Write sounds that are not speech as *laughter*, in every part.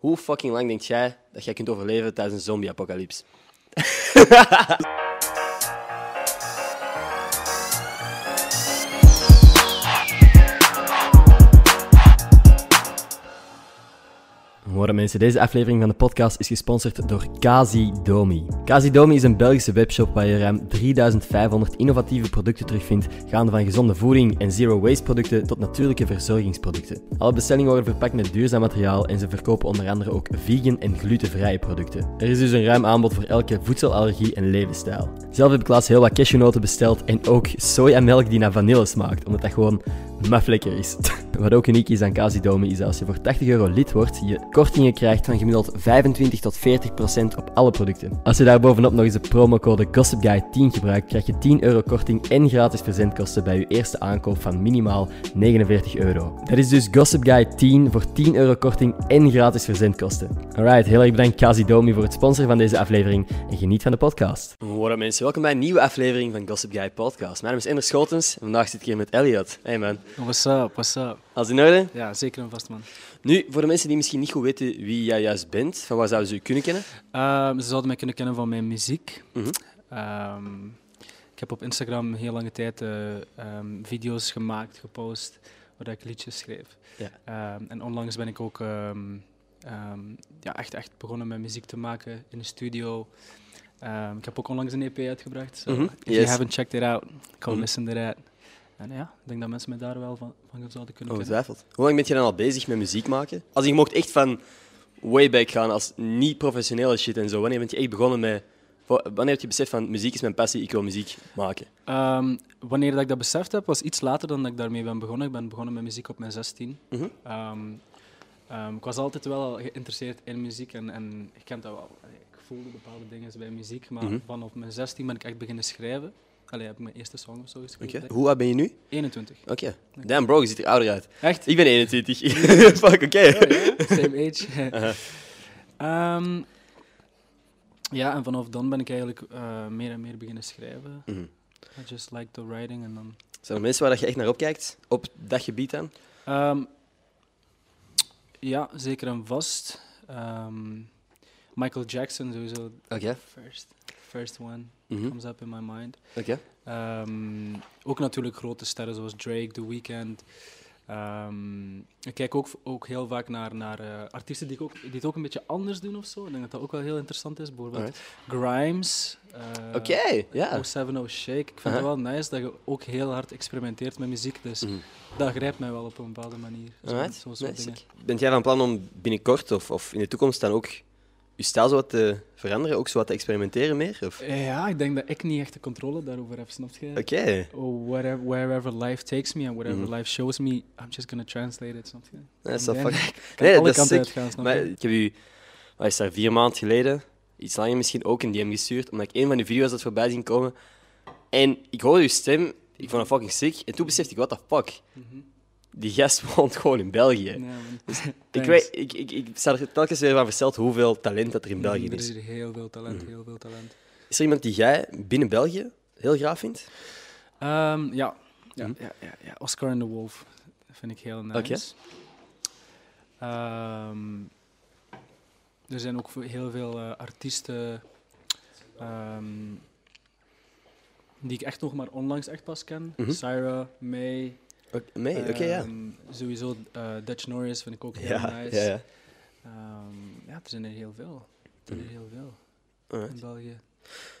Hoe fucking lang denk jij dat jij kunt overleven tijdens een zombie-apocalyps? *laughs* Horen mensen, deze aflevering van de podcast is gesponsord door Kazidomi. Kazidomi is een Belgische webshop waar je ruim 3500 innovatieve producten terugvindt, gaande van gezonde voeding en zero waste producten tot natuurlijke verzorgingsproducten. Alle bestellingen worden verpakt met duurzaam materiaal en ze verkopen onder andere ook vegan en glutenvrije producten. Er is dus een ruim aanbod voor elke voedselallergie en levensstijl. Zelf heb ik laatst heel wat cashewnoten besteld en ook sojamelk die naar vanille smaakt, omdat dat gewoon lekker is. *laughs* Wat ook uniek is aan Kazidomi is dat als je voor 80 euro lid wordt, je kortingen krijgt van gemiddeld 25 tot 40 procent op alle producten. Als je daar bovenop nog eens de promocode GossipGuy10 gebruikt, krijg je 10 euro korting en gratis verzendkosten bij je eerste aankoop van minimaal 49 euro. Dat is dus GossipGuy10 voor 10 euro korting en gratis verzendkosten. Alright, heel erg bedankt Kazidomi voor het sponsoren van deze aflevering en geniet van de podcast. Hoi mensen, welkom bij een nieuwe aflevering van Gossip Guy Podcast. Mijn naam is Ender Schotens en vandaag zit ik hier met Elliot. Hey man. What's up, what's up? Alles in orde? Ja, zeker en vast, man. Nu, voor de mensen die misschien niet goed weten wie jij juist bent, van waar zouden ze u kunnen kennen? Ehm, ze zouden mij kunnen kennen van mijn muziek. Mhm. Ehm, ik heb op Instagram heel lange tijd eh, ehm, video's gemaakt, gepost, waar ik liedjes schreef. Ja. En onlangs ben ik ook ja, echt, echt begonnen met muziek te maken in de studio. Ik heb ook onlangs een EP uitgebracht. So Mhm, If yes. you haven't checked it out, go Mhm. listen to that. En ja, ik denk dat mensen mij daar wel van, van zouden kunnen. Ongetwijfeld. Hoe lang ben je dan al bezig met muziek maken? Als je mocht echt van way back gaan, als niet professionele shit en zo, wanneer ben je echt begonnen met... Wanneer heb je beseft van muziek is mijn passie, ik wil muziek maken? Ehm, wanneer dat ik dat beseft heb, was iets later dan dat ik daarmee ben begonnen. Ik ben begonnen met muziek op mijn 16. Mhm. Ehm, ehm, ik was altijd wel geïnteresseerd in muziek en, en ik kende dat wel. Ik voelde bepaalde dingen bij muziek, maar Mhm. vanaf mijn 16 ben ik echt beginnen schrijven. Allee, heb ik mijn eerste song of zo Oké. geschreven. ik. Hoe oud ben je nu? 21. Oké. Damn bro, je ziet er ouder uit. Echt? Ik ben 21. *laughs* *laughs* Fuck, oké. Same age. *laughs* Ehm, ja, en vanaf dan ben ik eigenlijk eh, meer en meer beginnen schrijven. Mhm. I just like the writing en dan... Zijn er mensen waar dat je echt naar opkijkt, op dat gebied dan? Ehm, ja, zeker en vast. Ehm, Michael Jackson sowieso. Oké. First, first one Mhm. comes up in my mind. Oké. Ehm, ook natuurlijk grote sterren zoals Drake, The Weeknd. Ehm, ik kijk ook, ook heel vaak naar, naar eh, artiesten die, ik ook, die het ook een beetje anders doen of zo. Ik denk dat dat ook wel heel interessant is. Bijvoorbeeld. Grimes. eh, Oké, ja. 070 Shake. Ik vind het wel nice dat je ook heel hard experimenteert met muziek. Dus Mhm. dat grijpt mij wel op een bepaalde manier. Zo, Alright. zo Nice. dingen. Bent jij van plan om binnenkort of, of in de toekomst dan ook je stijl zo wat te veranderen, ook zo wat te experimenteren meer? Of? Ja, ik denk dat ik niet echt de controle daarover heb, snap je? Oké. Oh, whatever, wherever life takes me and whatever Mhm. life shows me, I'm just gonna translate it, snap je? Dat is En wel dan fuck- *laughs* kan Nee, alle dat is kanten sick. uitgaan, snap Maar je? ik heb u, wat is daar, vier maanden geleden, iets langer misschien, ook een DM gestuurd, omdat ik een van de video's had voorbij zien komen. En ik hoorde uw stem, ik vond het fucking sick. En toen besefte ik, what the fuck? Mhm. Die gast *laughs* woont gewoon in België. Nee, man. Ik, *laughs* weet, ik, ik, ik sta er telkens weer van versteld hoeveel talent dat er in België Er is. is hier heel veel talent, Mhm. heel veel talent. Is er iemand die jij binnen België heel graag vindt? Ehm, ja. Ja, Mhm. ja, ja, ja, Oscar and the Wolf vind ik heel nice. Oké. Ehm, er zijn ook heel veel eh, artiesten ehm, die ik echt nog maar onlangs echt pas ken. Syra, May. Oké, nee, oké, ja. ehm, Sowieso eh, Dutch Norris vind ik ook heel Ja, nice. ja, ja. Ehm, ja, er zijn er heel veel. Er zijn er heel veel Alright. in België.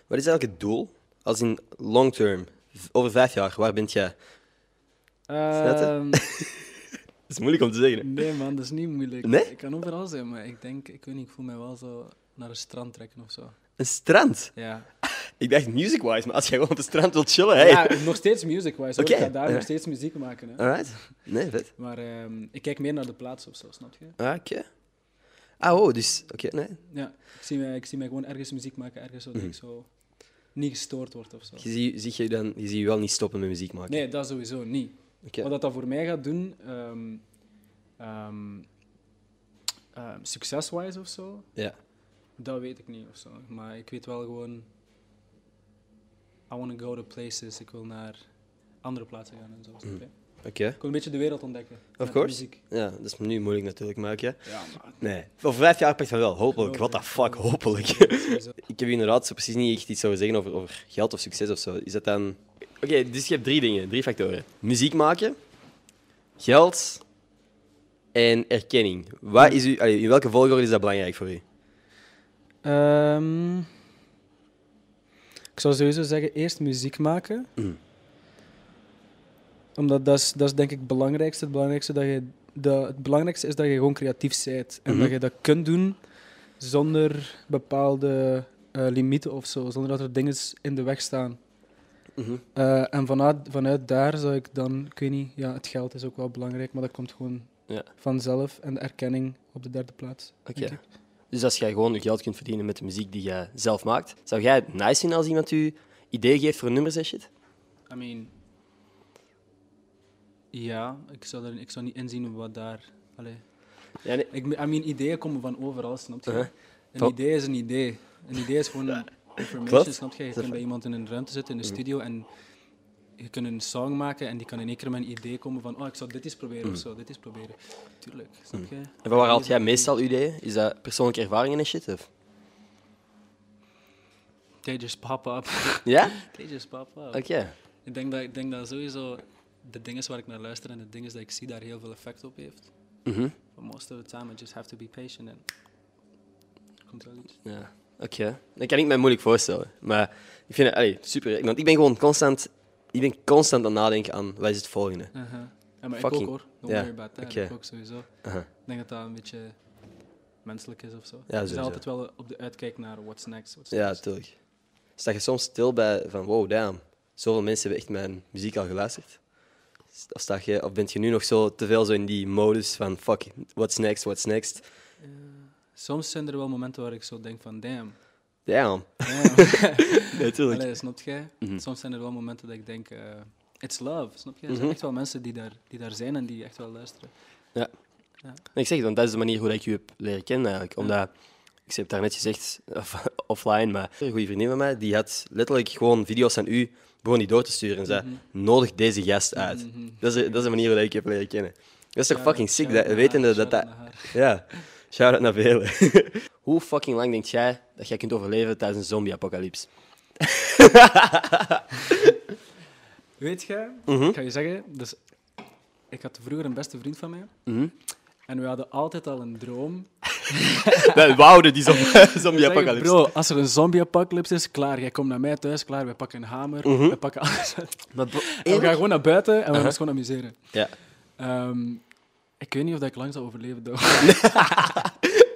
Wat is eigenlijk het doel? Als in long term, over vijf jaar, waar bent jij? *laughs* Dat is moeilijk om te zeggen. nee man, dat is niet moeilijk. Nee? Ik kan overal zijn, maar ik denk, ik weet niet, ik voel mij wel zo naar een strand trekken of zo. Een strand? Ja, Ik dacht music-wise, maar als jij gewoon op het strand wilt chillen, hey. ja nog steeds music-wise. Oké. Ik ga daar nog steeds muziek maken. Hè. Alright. Nee, vet. Maar ehm, ik kijk meer naar de plaats of zo, snap je? Ah, oké. Ah, oh, dus... Oké, nee. Ja, ik zie mij, ik zie mij gewoon ergens muziek maken, ergens zodat Mhm. ik zo niet gestoord word of zo. Je ziet, zie je, dan, je ziet je wel niet stoppen met muziek maken. Nee, dat sowieso niet. Wat dat, dat voor mij gaat doen, ehm, success-wise of zo, Ja. dat weet ik niet of zo. Maar ik weet wel gewoon, I want to go to places. Ik wil naar andere plaatsen gaan en zo. je? Oké. Ik wil een beetje de wereld ontdekken. Of course. muziek. Ja, dat is nu moeilijk natuurlijk, maar oké. Ja, maar... Nee. Over vijf jaar pakt van wel. Hopelijk. What the fuck, hopelijk. *laughs* Ik heb inderdaad zo precies niet echt iets over zeggen over, over geld of succes of zo. Is dat dan... Oké, dus je hebt drie dingen, drie factoren. Muziek maken, geld en erkenning. Wat is u, allee, in welke volgorde is dat belangrijk voor u? Ehm, ik zou sowieso zeggen, eerst muziek maken. Mm. Omdat dat is, dat is denk ik het belangrijkste. Het belangrijkste, dat je, dat, het belangrijkste is dat je gewoon creatief bent. En Mhm. dat je dat kunt doen zonder bepaalde eh, limieten of zo. Zonder dat er dingen in de weg staan. Mhm. Eh, en vanuit, vanuit daar zou ik dan, ik weet niet, ja, het geld is ook wel belangrijk, maar dat komt gewoon Ja. vanzelf. En de erkenning op de derde plaats. Oké. Dus als jij gewoon je geld kunt verdienen met de muziek die jij zelf maakt, zou jij het nice vinden als iemand u ideeën geeft voor nummers en shit? I mean, ja, ik zou, er, ik zou niet inzien wat daar. Allee. Ja, nee. Ik, I mean, ideeën komen van overal, snap je? Uh-huh. Een Van- idee is een idee. Een idee is gewoon information, Klopt. snap je? Je kunt bij iemand in een ruimte zitten, in de Mhm. studio, en je kunt een song maken en die kan in één keer met een idee komen van, oh, ik zou dit eens proberen Mhm. of zo, dit eens proberen. Tuurlijk, snap je? En van waar haalt jij meestal ideeën? Is dat persoonlijke ervaringen en shit? Of? They just pop up. *laughs* Ja? They just pop up. Oké. Ik denk dat, ik denk dat sowieso de dingen waar ik naar luister en de dingen die ik zie daar heel veel effect op heeft. Mhm. But most of the time, I just have to be patient and komt wel iets. Ja, oké. Dat kan ik me moeilijk voorstellen. Maar ik vind het allee, super. Want ik ben gewoon constant, ik ben constant aan het nadenken aan wat is het volgende. Uh-huh. Ja, maar ik Fucking- ook hoor. Don't worry about. Ik ook sowieso. Ik denk dat dat een beetje menselijk is of zo. Ja, sowieso. altijd wel op de uitkijk naar what's next. What's Ja, next. natuurlijk. Sta je soms stil bij van wow, damn, zoveel mensen hebben echt mijn muziek al geluisterd? Of, sta je, of bent je nu nog zo te veel zo in die modus van fuck, what's next, what's next? Ja. Soms zijn er wel momenten waar ik zo denk van damn. Damn. *laughs* Natuurlijk. Allee, snap jij? Mhm. Soms zijn er wel momenten dat ik denk, eh, it's love. Snap je? Er Mhm. zijn echt wel mensen die daar, die daar zijn en die echt wel luisteren. Ik zeg het, want dat is de manier hoe dat ik je heb leren kennen eigenlijk. Omdat, ik heb daar net gezegd, *laughs* off- offline, maar een goede vriendin van mij, die had letterlijk gewoon video's aan u, begon die door te sturen en zei, Mhm. nodig deze gast uit. Mhm. Dat, is, dat is de manier hoe dat ik je heb leren kennen. Dat is toch Ja, fucking sick, shout-out dat, wetende dat dat... Ja, shout-out naar velen. *laughs* hoe fucking lang denk jij dat jij kunt overleven tijdens een zombie-apocalypse? *laughs* Weet je, Mhm. ik ga je zeggen, dus ik had vroeger een beste vriend van mij Mhm. en we hadden altijd al een droom. *laughs* Wij wouden die zom- Zeggen, zombie-apocalypse. Bro, als er een zombie-apocalypse is, klaar, jij komt naar mij thuis, klaar, wij pakken een hamer, Mhm. we pakken alles. Maar bro, En we gaan eerlijk? gewoon naar buiten en we gaan Uh-huh. ons gewoon amuseren. Ja. Ehm, ik weet niet of dat ik lang zou overleven, though. *laughs*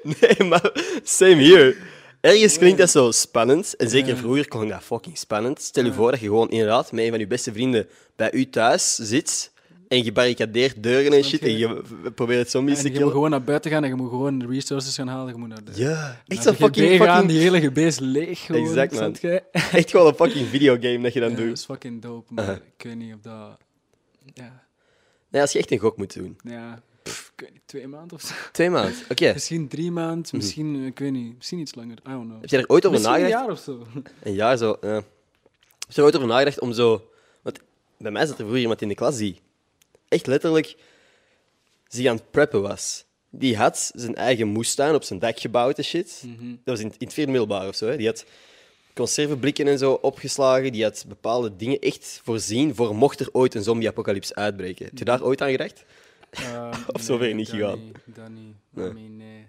*laughs* Nee, maar same here. Ergens klinkt dat zo spannend. En zeker vroeger klonk dat fucking spannend. Stel je voor dat je gewoon inderdaad met een van je beste vrienden bij u thuis zit en je barricadeert deuren en shit en je probeert zombies te je moet killen. gewoon naar buiten gaan en je moet gewoon resources gaan halen. Je moet naar de, Ja, echt zo'n fucking, gaan, fucking die hele GB is leeg gewoon. Exact, man. *laughs* echt gewoon een fucking videogame dat je dan Ja, dat doet. is fucking dope, maar Uh-huh. ik weet niet of dat... Ja, Nee, als je echt een gok moet doen. ja pff, ik weet niet, twee maanden of zo. Twee maanden. *laughs* Oké. Misschien drie maanden, misschien, eh, ik weet niet, misschien iets langer. I don't know. Heb je er ooit over Misschien een nagedacht? jaar of zo. Een jaar zo. Ja. Heb je er ooit over nagedacht om zo. Want bij mij zat er vroeger iemand in de klas die echt letterlijk zich aan het preppen was. Die had zijn eigen moestuin op zijn dak gebouwd en shit. Mhm. Dat was in, in het vierde middelbaar of zo. Hè. Die had conserveblikken en zo opgeslagen. Die had bepaalde dingen echt voorzien voor mocht er ooit een zombie-apocalypse uitbreken. Heb je daar ooit aan gedacht? Ehm, Of zover niet gegaan. Niet, dat niet. Nee. I mean, nee.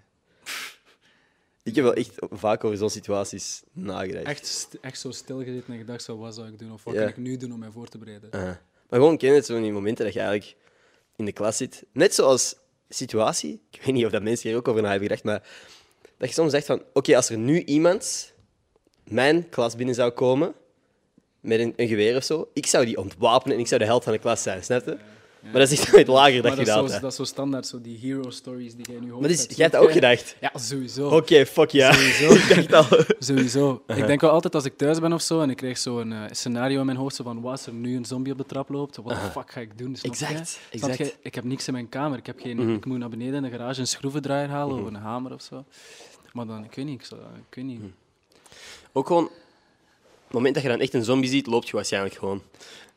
Ik heb wel echt vaak over zo'n situaties nagedacht. Echt, echt zo stilgezeten en gedacht, zo, wat zou ik doen? Of wat Ja. kan ik nu doen om mij voor te bereiden? Uh, maar gewoon ken je het zo in die momenten dat je eigenlijk in de klas zit. Net zoals situatie. *laughs* Ik weet niet of dat mensen hier ook over na hebben gedacht, maar dat je soms zegt van, oké, als er nu iemand mijn klas binnen zou komen met een, een geweer of zo, ik zou die ontwapenen en ik zou de held van de klas zijn, snap je? Maar dat is echt nooit lager dat je dat, is dat zo, had. dat is zo standaard, zo die hero stories die jij nu hoort. Maar dat jij hebt dat ook gedacht? Ja, sowieso. Oké, fuck ja. Sowieso. *laughs* ik dacht al. Sowieso. Uh-huh. Ik denk wel altijd als ik thuis ben of zo en ik krijg zo'n eh, scenario in mijn hoofd zo van wat als er nu een zombie op de trap loopt, wat de fuck ga ik doen? Snap Exact, jij? Snap exact. jij? Ik heb niks in mijn kamer. Ik, heb geen, Mhm. ik moet naar beneden in de garage een schroevendraaier halen of een hamer of zo. Maar dan, ik weet niet, ik, zou, ik weet niet. Ook gewoon, het moment dat je dan echt een zombie ziet, loopt je waarschijnlijk gewoon.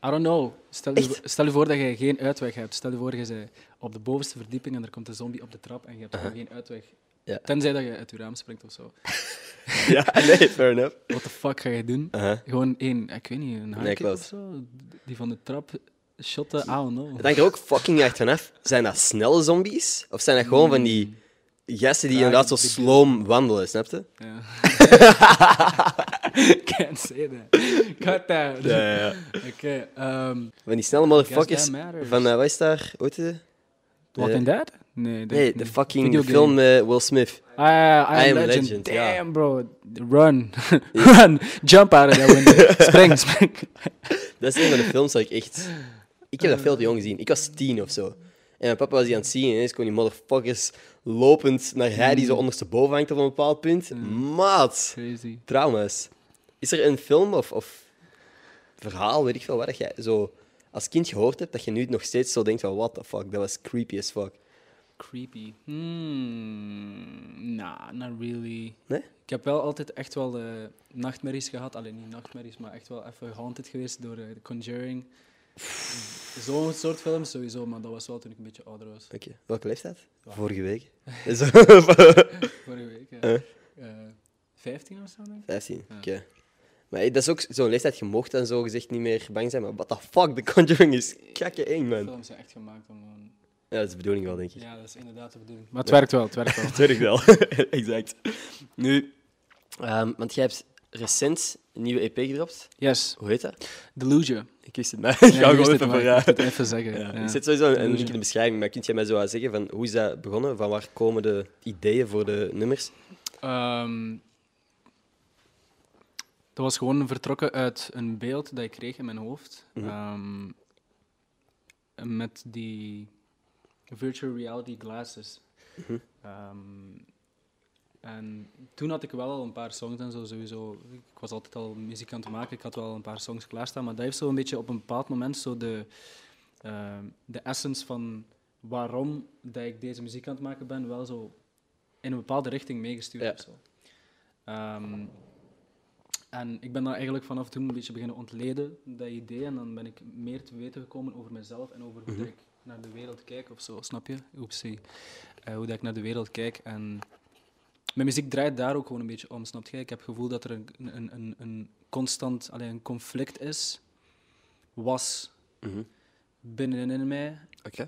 I don't know. Stel je, stel je voor dat je geen uitweg hebt. Stel je voor, je bent op de bovenste verdieping en er komt een zombie op de trap en je hebt gewoon geen uitweg. Ja. Tenzij dat je uit je raam springt of zo. *laughs* ja, nee, fair enough. What the fuck ga je doen? Gewoon één, ik weet niet, een of zo? Die van de trap shotten, I don't know. Hangt er ook fucking echt vanaf. Zijn dat snelle zombies? Of zijn dat gewoon van die gasten die inderdaad zo sloom wandelen, snap je? Ja. *laughs* Can't say that. Cut that. Ja, ja, *laughs* Oké, ehm, Van die snelle motherfuckers van, eh wat is daar? Hoe heet het? Walking Dead? Nee, Nee, de fucking film met Will Smith. Ah, ja, I, I am Am Legend. Legend, ja. Damn, bro. Run. *laughs* Run. Jump out of that window. spring, spring. Dat is een van de films dat ik echt... Ik heb dat veel te jong gezien. Ik was tien of zo. En mijn papa was die aan het zien en ineens kon die motherfuckers lopend naar hij die zo ondersteboven hangt op een bepaald punt. Maat, Crazy. trauma's. Is er een film of, of verhaal, weet ik veel, wat dat jij zo als kind gehoord hebt, dat je nu nog steeds zo denkt van what the fuck, dat was creepy as fuck. Creepy. Hmm. Nah, not really. Nee? Ik heb wel altijd echt wel eh, nachtmerries gehad. Alleen niet nachtmerries, maar echt wel even haunted geweest door eh, The Conjuring. Zo'n soort films sowieso, maar dat was wel toen ik een beetje ouder was. Oké, welke leeftijd? Ja. Vorige week. *laughs* Zo, Vorige week. ja. Eh? Eh, 15 of zo, denk ik. 15, Ja. oké. Maar hey, dat is ook zo'n leeftijd, je mocht dan zo gezegd niet meer bang zijn, maar what the fuck, The Conjuring is kakke eng, man. Films zijn echt gemaakt om gewoon... Ja, dat is de bedoeling wel, denk ik. Ja, dat is inderdaad de bedoeling. Maar het werkt wel, het werkt wel. *laughs* Weet ik wel. *laughs* exact. Nu, ehm, want jij hebt recent een nieuwe EP gedropt. Yes, Hoe heet dat? Delusion. Ik wist het, maar *laughs* ik ga gewoon even maar ik het even zeggen. Ja. Ja. Ik zet sowieso een, link in de beschrijving, maar kunt jij mij zo wat zeggen van hoe is dat begonnen? Van waar komen de ideeën voor de nummers? Ehm, dat was gewoon vertrokken uit een beeld dat ik kreeg in mijn hoofd. Mhm. Ehm, met die virtual reality glasses. Mhm. Ehm, en toen had ik wel al een paar songs en zo sowieso. Ik was altijd al muziek aan het maken, ik had wel een paar songs klaarstaan, maar dat heeft zo een beetje op een bepaald moment zo de, ehm, de essence van waarom dat ik deze muziek aan het maken ben, wel zo in een bepaalde richting meegestuurd Ja. Ehm, en ik ben daar eigenlijk vanaf toen een beetje beginnen ontleden, dat idee. En dan ben ik meer te weten gekomen over mezelf en over hoe Mhm. ik naar de wereld kijk of zo, snap je? Oepsie. Eh, hoe dat ik naar de wereld kijk. En mijn muziek draait daar ook gewoon een beetje om, snap je? Ik heb het gevoel dat er een, een, een, een constant alleen een conflict is, was Mhm. binnenin mij.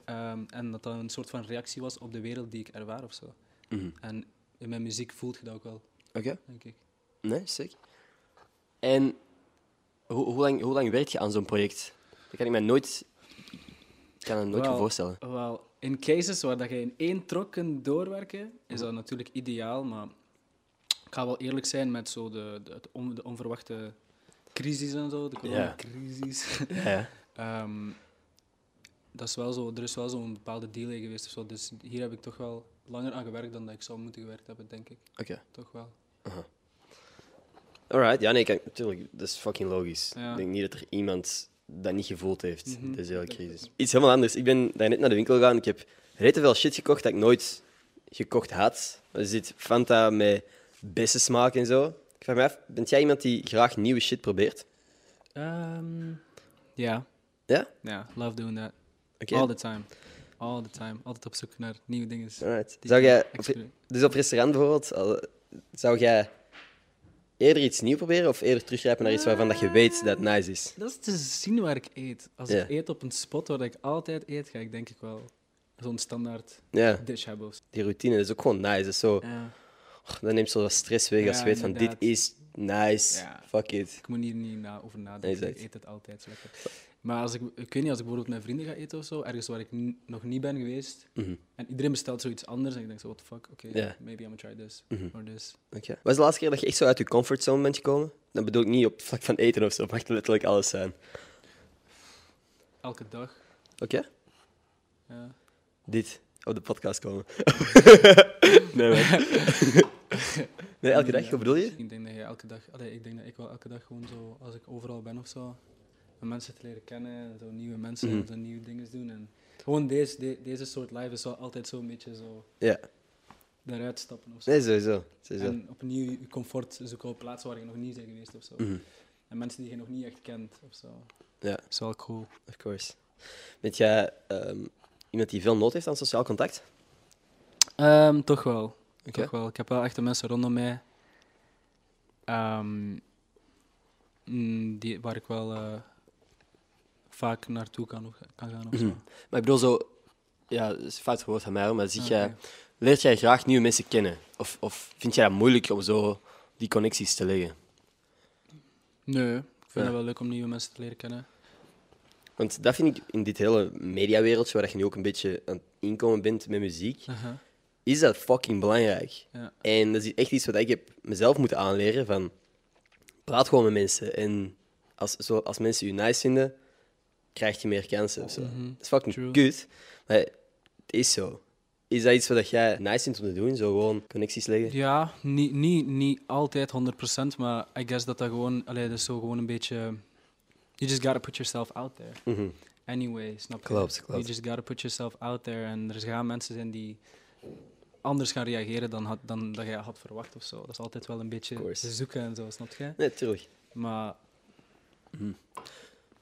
Ehm, en dat dat een soort van reactie was op de wereld die ik ervaar of zo. Mhm. En in mijn muziek voelt je dat ook wel, Oké. denk ik. Nee, sick. En hoe, hoe, lang, hoe lang werk je aan zo'n project? Dat kan ik mij nooit, ik kan het nooit me voorstellen. Wel, in cases waar dat je in één trok kunt doorwerken, is dat natuurlijk ideaal. Maar ik ga wel eerlijk zijn met zo de, de, het on- de onverwachte crisis en zo, de coronacrisis. Ja, ja. *laughs* Ehm, dat is wel zo, er is wel zo'n bepaalde delay geweest of zo. Dus hier heb ik toch wel langer aan gewerkt dan dat ik zou moeten gewerkt hebben, denk ik. Oké. Toch wel. Alright, ja, nee, kijk, natuurlijk, dat is fucking logisch. Ja. Ik denk niet dat er iemand dat niet gevoeld heeft, Mhm. deze hele crisis. Iets helemaal anders. Ik ben daar net naar de winkel gegaan. Ik heb redelijk veel shit gekocht dat ik nooit gekocht had. Er zit Fanta met bessensmaak en zo. Ik vraag me af, bent jij iemand die graag nieuwe shit probeert? Ehm, Ja, Ja? ja, love doing that. Oké. All the time. All the time. Altijd op zoek naar nieuwe dingen. Alright. Die Zou jij, op, dus op restaurant bijvoorbeeld, zou jij eerder iets nieuws proberen of eerder teruggrijpen naar iets waarvan dat je weet dat het nice is? Dat is te zien waar ik eet. Als Ja. ik eet op een spot waar ik altijd eet, ga ik denk ik wel zo'n standaard Ja, dish hebben. of zo. die routine is ook gewoon nice. Dat, is zo, Ja. dat neemt zo wat stress weg als Ja, je weet van dit inderdaad. is nice, Ja. fuck it. Ik moet hier niet na, over nadenken. Exact. Ik eet het altijd lekker. Maar als ik, ik weet niet, als ik bijvoorbeeld met vrienden ga eten of zo, ergens waar ik n- nog niet ben geweest, Mhm. en iedereen bestelt zoiets anders, en ik denk zo, what the fuck, oké, Ja. maybe I'm gonna try this, Mhm. or this. Oké. Wat is de laatste keer dat je echt zo uit je comfortzone bent gekomen? Dan bedoel ik niet op vlak van eten of zo, het mag letterlijk alles zijn. Elke dag. Oké? Ja. Dit, op de podcast komen. *laughs* nee, man. *laughs* nee, elke dag, wat bedoel je? Ik denk dat je elke dag, allee, ik denk dat ik wel elke dag gewoon zo, als ik overal ben of zo, om mensen te leren kennen, en zo nieuwe mensen, Mhm. en zo nieuwe dingen doen. En gewoon deze, de- deze soort live is wel altijd zo'n beetje zo Ja, daaruit stappen of zo. nee, sowieso. sowieso. En opnieuw je comfort zoeken op plaatsen waar je nog niet bent geweest of zo. Mhm. En mensen die je nog niet echt kent of zo. Ja. Dat is wel cool. Of course. Bent jij ehm, iemand die veel nood heeft aan sociaal contact? Ehm, toch wel. Toch wel. Ik heb wel echt de mensen rondom mij mm, die, waar ik wel eh, vaak naartoe kan, of- kan gaan. Of zo. Mhm. Maar ik bedoel zo... Ja, dat is een fout woord van mij, hoor, maar zie Oké. jij, leert jij graag nieuwe mensen kennen? Of, of vind jij het moeilijk om zo die connecties te leggen? Nee, ik vind Ja. het wel leuk om nieuwe mensen te leren kennen. Want dat vind ik in dit hele mediawereldje, waar je nu ook een beetje aan het inkomen bent met muziek, is dat fucking belangrijk. Ja. En dat is echt iets wat ik heb mezelf moeten aanleren van praat gewoon met mensen. En als, zo, als mensen je nice vinden, krijg je meer kansen. of zo. Mhm. Dat is fucking True. kut, maar het is zo. Is dat iets wat jij nice vindt om te doen? Zo gewoon connecties leggen? Ja, niet, niet, niet altijd 100%, maar I guess dat dat gewoon, allee, dat is zo gewoon een beetje. You just gotta put yourself out there. Mhm. Anyway, snap je? Klopt, You klopt. just gotta put yourself out there. En er gaan mensen zijn die anders gaan reageren dan, had, dan dat jij had verwacht of zo. Dat is altijd wel een beetje te zoeken en zo, snap je? Nee, tuurlijk. Maar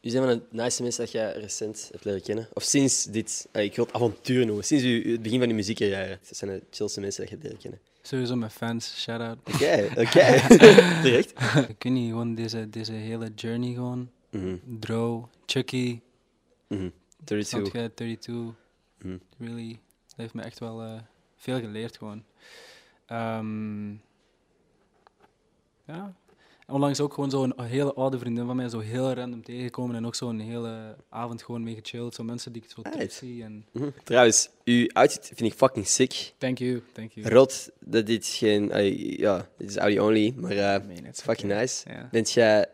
Wie zijn van de nice mensen dat jij recent hebt leren kennen? Of sinds dit, eh, ik wil het avontuur noemen, sinds u, het begin van je muziekcarrière. Dat zijn de chillste mensen dat je hebt leren kennen. sowieso mijn fans, shout out. Oké, *laughs* oké. *laughs* Direct. ik weet niet, gewoon deze, deze hele journey gewoon. Mhm, Dro, Chucky, mhm. snap 32. je? 32. Mhm. Really, dat heeft me echt wel eh, veel geleerd gewoon. Ehm, ja. Onlangs ook gewoon zo'n hele oude vriendin van mij zo heel random tegengekomen en ook zo'n hele avond gewoon mee gechilled. Zo mensen die ik zo terug zie en... Mhm. Trouwens, uw outfit vind ik fucking sick. Thank you, thank you. Rot dat dit geen, ja, dit is audio only, maar I mean, it's fucking okay. nice. Ja. Bent jij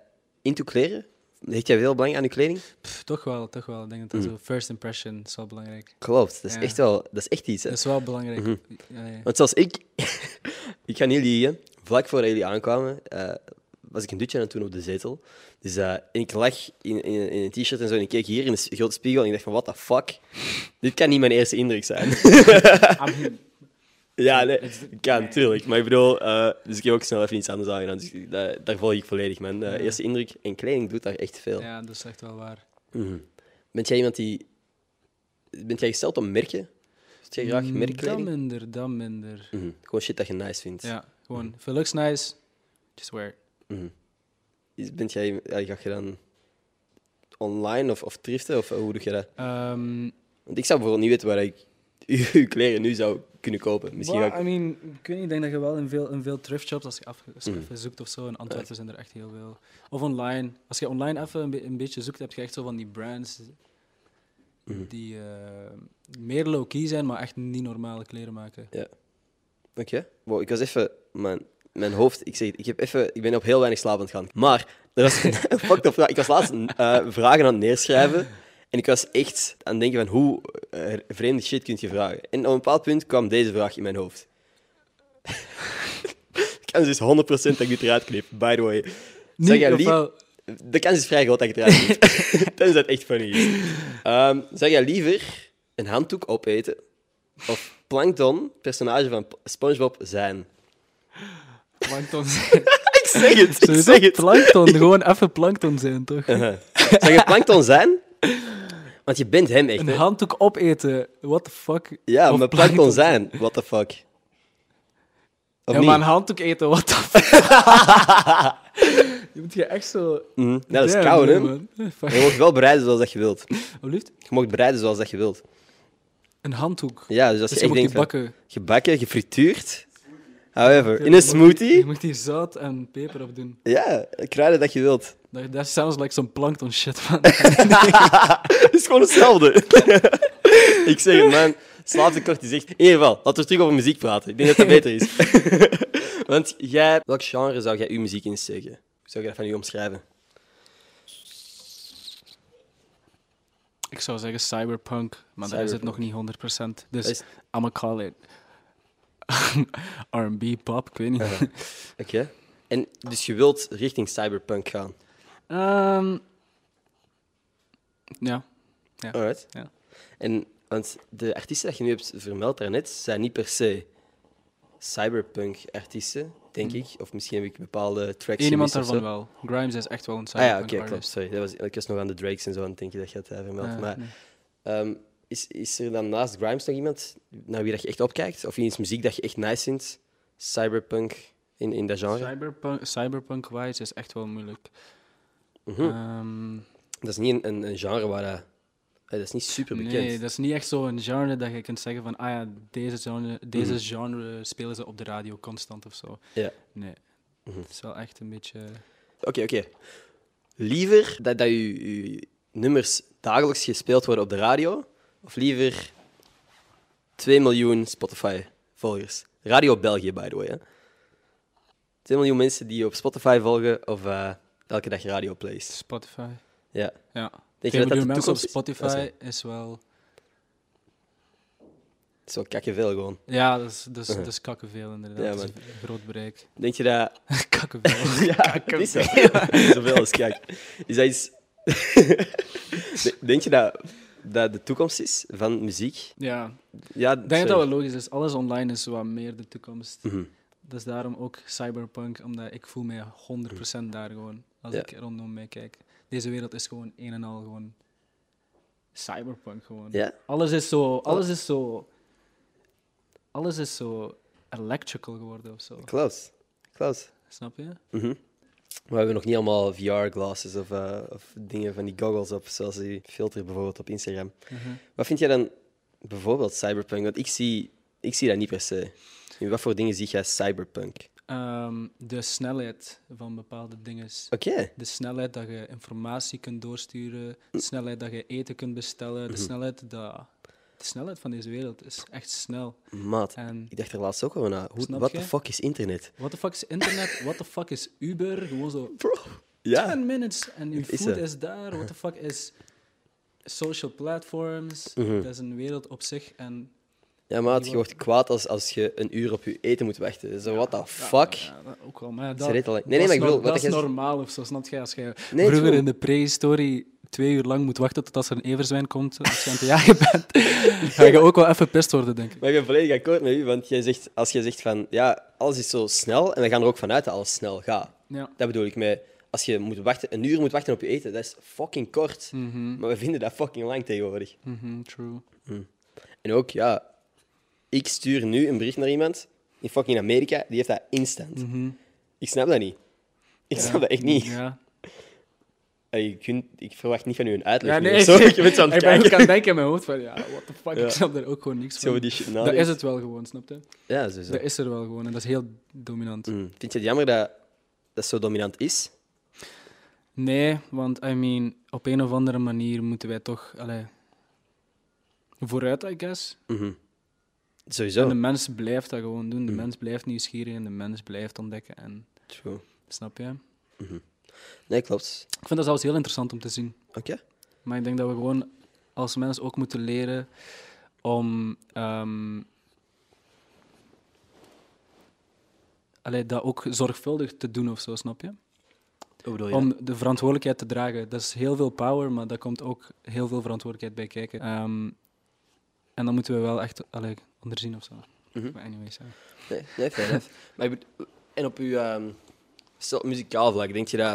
into kleren? Heet jij veel belang aan je kleding? Pff, toch wel, toch wel. Ik denk dat dat Mhm. zo first impression is wel belangrijk. Klopt, dat is Ja. echt wel, dat is echt iets. Hè? Dat is wel belangrijk. Mhm. Ja, ja. Want zoals ik, *laughs* ik ga niet liegen, vlak voordat jullie aankwamen, eh, was ik een dutje aan het doen op de zetel. Dus eh, ik lag in, in, in een t-shirt en zo en ik keek hier in de grote spiegel en ik dacht van, what the fuck? Dit kan niet mijn eerste indruk zijn. *laughs* Ja, nee, kan, natuurlijk. Maar ik bedoel, eh, dus ik heb ook snel even iets anders aangedaan. Dus daar, daar volg ik volledig, man. De Ja. eerste indruk en kleding doet daar echt veel. ja, dat is echt wel waar. Mhm. Bent jij iemand die... Bent jij gesteld om merken? Zit jij graag Mm, merkkleding? Dan minder, dan minder. Mhm. Gewoon shit dat je nice vindt. Ja, gewoon, if it looks nice, just wear it. Mhm. Is- Bent jij, ja, ga je dan online of, of thriften of eh, hoe doe je dat? Um, Want ik zou bijvoorbeeld niet weten waar ik *laughs* uw kleren nu zou kunnen kopen. Misschien well, ik... I mean, ik weet niet, ik denk dat je wel in veel, in veel thrift shops, als je af, als je Mm. even zoekt of zo, in Antwerpen zijn er echt heel veel. Of online. Als je online even een, be- een beetje zoekt, heb je echt zo van die brands Mhm. die eh, meer low-key zijn, maar echt niet normale kleren maken. Oké. Wow, ik was even... Mijn, mijn hoofd... Ik zeg ik, heb even, ik ben op heel weinig slaap aan het gaan. Maar er was *laughs* een fucked up vraag. Ik was laatst eh, vragen aan het neerschrijven. En ik was echt aan het denken van hoe eh, vreemde shit kun je vragen. En op een bepaald punt kwam deze vraag in mijn hoofd. *laughs* de kans is 100% dat ik dit eruit knip, by the way. Jij De kans is vrij groot dat ik het eruit knip. *laughs* Tenzij het echt funny is. Ehm zou jij liever een handdoek opeten of Plankton, personage van SpongeBob, zijn? Plankton *laughs* Ik zeg het, ik zeg het. plankton, gewoon even plankton zijn, toch? Uh-huh. Zou je Plankton zijn? Want je bent hem echt, Een hè? handdoek opeten, what the fuck? Ja, Of maar Plankton zijn, what the fuck? Of ja, niet? maar een handdoek eten, what the fuck? *laughs* je moet je echt zo... Mhm. Ja, dat is koud, hè? man. Je mag wel bereiden zoals dat je wilt. Alsjeblieft. Je mag bereiden zoals dat je wilt. Een handdoek. Ja, dus als Dus je je echt moet die denkt van... bakken. Gebakken, gefrituurd. However, in een smoothie... Je moet die zout en peper op doen. Ja, kruiden dat je wilt. Dat, that sounds like some plankton shit, man. Het *laughs* is gewoon hetzelfde. *laughs* ik zeg het, man. Slaaptekort is echt... In ieder geval, laten we terug over muziek praten. Ik denk dat dat beter is. *laughs* Want jij... Welk genre zou jij uw muziek insteken? Hoe zou je dat van u omschrijven? Ik zou zeggen cyberpunk, maar daar is het nog niet 100%. Dus is- I'ma call it *laughs* R&B pop, ik weet niet. Oké. En dus je wilt richting cyberpunk gaan? Ehm, ja. Alright. Ja. En, want de artiesten dat je nu hebt vermeld daarnet, zijn niet per se cyberpunk-artiesten, denk ik. Of misschien heb ik bepaalde tracks iemand daarvan wel. Grimes is echt wel een Ah ja, cyberpunk oké, klopt. Sorry. Dat was, ik was nog aan de Drakes en zo aan het denken dat je het uh, vermeld. Eh, maar nee. ehm, is, is er dan naast Grimes nog iemand naar wie dat je echt opkijkt? Of iets muziek dat je echt nice vindt? Cyberpunk in, in dat genre? Cyberpunk, cyberpunk-wise is echt wel moeilijk. Mhm. Ehm, Dat is niet een, een, een genre waar dat... eh, dat is niet super bekend. nee, dat is niet echt zo'n genre dat je kunt zeggen van, ah ja, deze genre, deze Mhm. genre spelen ze op de radio constant of zo. Ja. Nee, Mhm. het is wel echt een beetje... Oké, oké. Liever dat, dat je, je nummers dagelijks gespeeld worden op de radio, of liever 2 miljoen Spotify-volgers? Radio België, by the way. Hè? 2 miljoen mensen die je op Spotify volgen, of eh, elke dag radio plays. Spotify. Ja. Ja. Denk 2 je dat dat miljoen mensen op is? Spotify is wel... is wel kakkenveel gewoon. Ja, dat is, dat is, Uh-huh. dat is kakkenveel inderdaad. Ja, dat is groot bereik. *laughs* Denk je dat... *laughs* kakkenveel. *laughs* ja, het zo. Zoveel als kijk. Is dat iets... Denk je dat dat de toekomst is van muziek? Ja, Ja, ik denk dat sorry. dat wel logisch is. Alles online is wat meer de toekomst. Dat is daarom ook cyberpunk, omdat ik voel mij 100% daar gewoon. Als Ja. ik rondom mij kijk. Deze wereld is gewoon een en al gewoon cyberpunk gewoon. Ja? Alles is zo, alles is zo, alles is zo electrical geworden of zo. Close. Close. Snap je? Mhm. We hebben nog niet allemaal VR-glasses of, eh, of dingen van die goggles op, zoals die filter bijvoorbeeld op Instagram. Mhm. Wat vind jij dan bijvoorbeeld cyberpunk? Want ik zie, ik zie dat niet per se. In wat voor dingen zie jij cyberpunk? Ehm, de snelheid van bepaalde dingen. Oké. De snelheid dat je informatie kunt doorsturen, de snelheid dat je eten kunt bestellen, de Mhm. snelheid, dat, de snelheid van deze wereld is echt snel. Maat, En ik dacht er laatst ook over na. Je? the fuck is internet? what the fuck is internet? What the fuck is Uber? Gewoon zo Bro. Ja. 10 minutes en uw is food is daar. What the fuck is social platforms? Mhm. Dat is een wereld op zich. En Ja, maat, je wordt kwaad als, als je een uur op je eten moet wachten. Zo, what the Ja, fuck? ja, dat ook wel. Maar ja, dat, Nee, nee, is maar ik bedoel, nor- wat dat is normaal of zo, snap je? Als je Nee, vroeger in de prehistorie twee uur lang moet wachten tot als er een everzwijn komt als je aan het jagen *laughs* bent, ga je ook wel even pest worden, denk ik. Maar ik ben volledig akkoord met u, want jij zegt, als jij zegt van ja, alles is zo snel en we gaan er ook vanuit dat alles snel gaat. Ja. Dat bedoel ik met als je moet wachten, een uur moet wachten op je eten, dat is fucking kort. Mhm, Maar we vinden dat fucking lang tegenwoordig. mhm, true. En ook, ja, ik stuur nu een bericht naar iemand in fucking Amerika, die heeft dat instant. Mhm. Ik snap dat niet. Ik Ja. snap dat echt niet. Ja. Je kunt, ik verwacht niet van u een uitleg. Ja, nee, zo. ik, zo aan het ik ben ook kijken. aan het denken in mijn hoofd van, ja, what the fuck, Ja. ik snap er ook gewoon niks Zo van. die Dat is het wel gewoon, snap je? Ja, sowieso. Dat is er wel gewoon en dat is heel dominant. Mm. Vind je het jammer dat dat zo dominant is? Nee, want I mean, op een of andere manier moeten wij toch allee, vooruit, I guess. Mhm. En Sowieso. de mens blijft dat gewoon doen. De Mm. mens blijft nieuwsgierig en de mens blijft ontdekken. En, True. snap je? Nee, klopt. Ik vind dat zelfs heel interessant om te zien. Oké. Maar ik denk dat we gewoon als mens ook moeten leren om ehm, allee, dat ook zorgvuldig te doen of zo, snap je? Je? Om de verantwoordelijkheid te dragen. Dat is heel veel power, maar daar komt ook heel veel verantwoordelijkheid bij kijken. Ehm, en dan moeten we wel echt allee, onderzien of zo. Mhm. Maar anyways, ja. Nee, nee fair enough. Maar en op uw ehm, stel, muzikaal vlak, denk je dat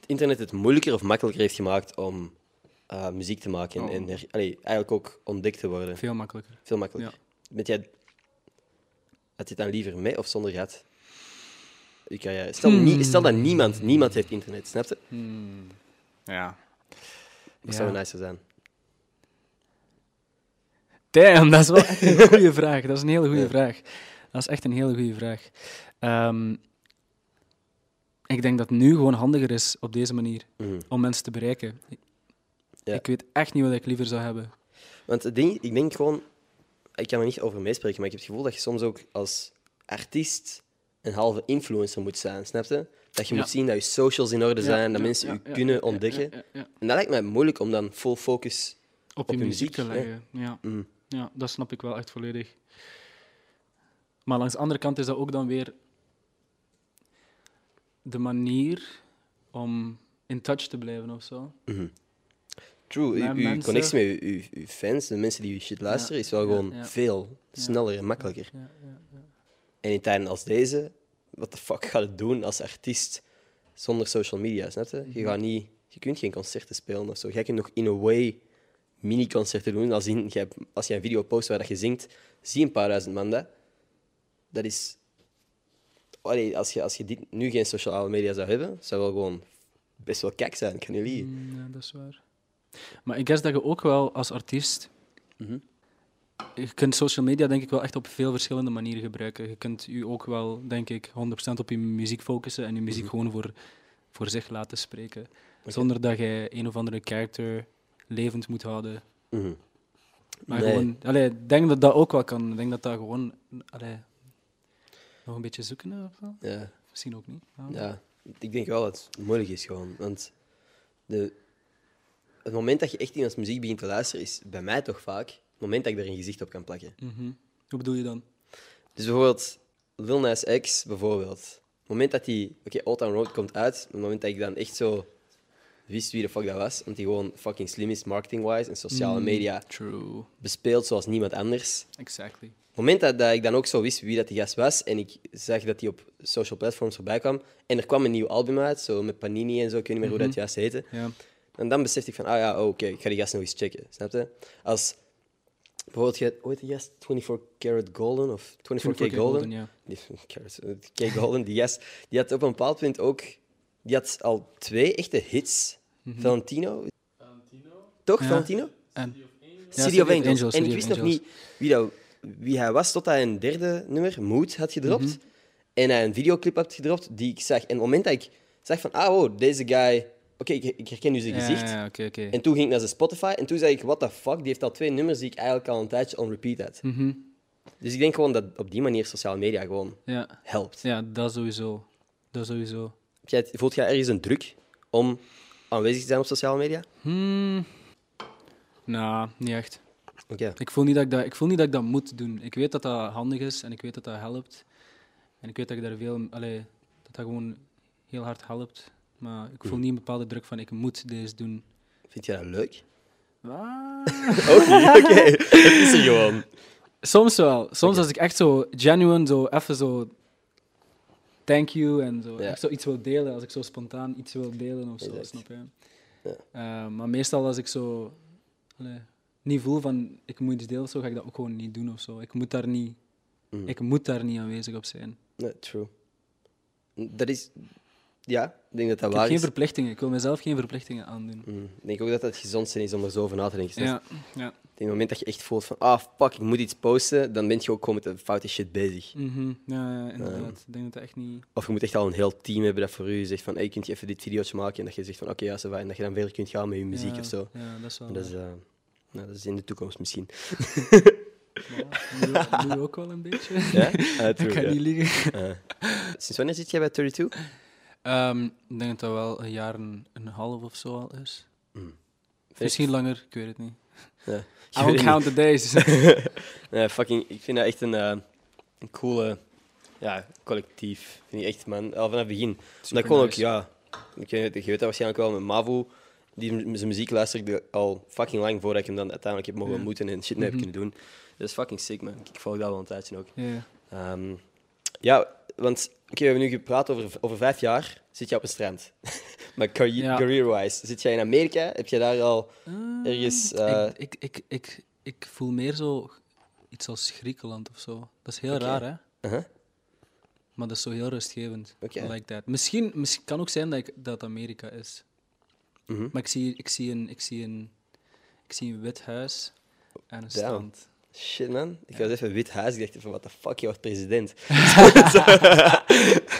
het internet het moeilijker of makkelijker heeft gemaakt om eh, muziek te maken en, Oh. en allee, eigenlijk ook ontdekt te worden? veel makkelijker. Veel makkelijker. Bent jij, had je het dan liever mee of zonder gehad? Je carrière. Stel, Hmm. nie- stel dat niemand, niemand heeft internet, snap je? Hmm. Ja. Dat zou nicer zijn. Damn, dat is wel echt een goede *laughs* vraag. Dat is een hele goede vraag. Dat is echt een hele goede vraag. Ehm, ik denk dat het nu gewoon handiger is op deze manier Mhm. om mensen te bereiken. Ja. Ik weet echt niet wat ik liever zou hebben. Want het ding, ik denk gewoon, ik kan er niet over meespreken, maar ik heb het gevoel dat je soms ook als artiest een halve influencer moet zijn, snap je? Dat je Ja. moet zien dat je socials in orde zijn, dat mensen je kunnen ontdekken. En dat lijkt mij moeilijk om dan full focus. Op, Op je muziek, muziek, te leggen. Ja. Mm. ja, dat snap ik wel echt volledig. Maar langs de andere kant is dat ook dan weer de manier om in touch te blijven of zo. Mhm. True, uw, mensen- connectie met uw, uw, uw fans, de mensen die je shit luisteren, is wel gewoon ja. veel sneller en makkelijker. Ja, ja, ja. En in tijden als deze, wat de fuck gaat het doen als artiest zonder social media, snap je? Je, gaat niet, je kunt geen concerten spelen of zo. Jij kunt nog in a way mini-concerten doen. Als, in, als je een video post waar dat je zingt, zie een paar duizend man dat. Dat is... Allee, als, je, als je dit, nu geen sociale media zou hebben, zou wel gewoon best wel kek zijn, kan je liegen. Mm, ja, dat is waar. Maar ik guess dat je ook wel als artiest... Mhm. Je kunt social media denk ik wel echt op veel verschillende manieren gebruiken. Je kunt je ook wel, denk ik, 100% op je muziek focussen en je muziek Mhm. gewoon voor, voor zich laten spreken. Zonder dat je een of andere character levend moet houden. Mhm. Maar Nee. gewoon, allee, ik denk dat dat ook wel kan. Ik denk dat dat gewoon allee, nog een beetje zoeken is of zo. Ja. Misschien ook niet. Ja. Ja, ik denk wel dat het moeilijk is gewoon. Want de, het moment dat je echt iemands muziek begint te luisteren, is bij mij toch vaak het moment dat ik er een gezicht op kan plakken. Mhm. Hoe bedoel je dan? Dus bijvoorbeeld Lil Nas X, bijvoorbeeld. Het moment dat die... Oké, Old Town Road komt uit. Het moment dat ik dan echt zo wist wie de fuck dat was. Want die gewoon fucking slim is, marketing-wise. En sociale Mm, media True. bespeelt zoals niemand anders. Exactly. Het moment dat, dat ik dan ook zo wist wie dat die gast was en ik zag dat hij op social platforms voorbij kwam en er kwam een nieuw album uit, zo met Panini en zo, ik weet niet meer hoe dat Mhm. juist heette. Ja. En dan besefte ik van, ah ja, oh, oké, ik ga die gast nog eens checken, snap je? Als bijvoorbeeld, je, hoe heet die gast? 24 Karat Golden of 24K Golden? ja. Die, *laughs* Karat, K Golden, die gast, die had op een bepaald punt ook, die had al twee echte hits. Valentino? Toch, Ja. Valentino? En, City of Angels. Angels, en ik wist nog niet wie, dat, wie hij was tot hij een derde nummer, Mood, had gedropt. Mhm. En hij een videoclip had gedropt die ik zag. En op het moment dat ik zag van, ah, wow, deze guy... Oké, ik, ik herken nu zijn Ja, gezicht. Ja. En toen ging ik naar zijn Spotify en toen zag ik, what the fuck, die heeft al twee nummers die ik eigenlijk al een tijdje on repeat had. Mhm. Dus ik denk gewoon dat op die manier sociale media gewoon ja. helpt. ja, dat sowieso. Dat sowieso. Jij voelt jij ergens een druk om aanwezig te zijn op sociale media? Hmm. Nou, niet echt. Oké. Ik voel, niet dat ik, dat, ik voel niet dat ik dat moet doen. Ik weet dat dat handig is en ik weet dat dat helpt. En ik weet dat ik daar veel... Allee, dat dat gewoon heel hard helpt. Maar ik voel Mhm. niet een bepaalde druk van ik moet deze doen. Vind jij dat leuk? Ah. Niet, *laughs* oké. Het *laughs* is er gewoon. Soms wel. Soms Oké. als ik echt zo genuine, zo even zo thank you en zo, Ja. echt zo iets wil delen, als ik zo spontaan iets wil delen of zo, Exact. snap je? Ja. Eh, maar meestal als ik zo allee, niet voel van ik moet iets delen of zo, ga ik dat ook gewoon niet doen of zo. Ik moet daar niet, Mm. ik moet daar niet aanwezig op zijn. Nee, true. Dat is... Ja, ik denk dat dat Ik heb waar geen is. verplichtingen. Ik wil mezelf geen verplichtingen aandoen. Mm, Ik denk ook dat het gezondste is om er zo over na te denken. Ja, ja. Op het moment dat je echt voelt van, ah, fuck, ik moet iets posten, dan ben je ook gewoon met de foute shit bezig. Mhm. ja, ja, inderdaad. Ik denk dat dat echt niet... Of je moet echt al een heel team hebben dat voor u zegt van, hey, kunt je even dit videootje maken? En dat je zegt van, oké, ja, ça va. En dat je dan verder kunt gaan met je muziek ja, of zo. Ja, dat is wel... Dat is, nou, dat is in de toekomst misschien. Ja, je *laughs* ook wel een beetje. Ja? Ah, *laughs* ik ga ja. niet liegen. Eh. Sinds wanneer zit jij bij 32? Ehm, ik denk dat dat wel een jaar en een half of zo al is. Mm. Misschien langer, ik weet het niet. Ja. I won't count the days. *laughs* *laughs* Nee, fucking, ik vind dat echt een, eh, een coole ja, collectief. Vind ik echt, man. Al vanaf het begin. Ik gewoon ook, ja, ik weet, je weet dat waarschijnlijk wel met Mavu. Die zijn muziek luister ik al fucking lang voordat ik hem dan uiteindelijk heb mogen ontmoeten en shit mee Mhm. heb kunnen doen. Dat is fucking sick, man. Ik volg dat wel een tijdje ook. Ja. Ehm, ja, want oké, we hebben nu gepraat over, over vijf jaar zit je op een strand. *laughs* maar Ja. career-wise, zit jij in Amerika? Heb je daar al Ah, ergens... eh, ik, ik, ik, ik, ik voel meer zo iets als Griekenland of zo. Dat is heel raar, hè? uh-huh. Maar dat is zo heel rustgevend. Like that. Misschien, misschien kan ook zijn dat, ik, dat Amerika is. Mhm. Maar ik zie, ik, zie een, ik, zie een, ik zie een wit huis en een strand. Shit, man. Ik was even wit huis. Ik dacht even, wat de fuck, je wordt president.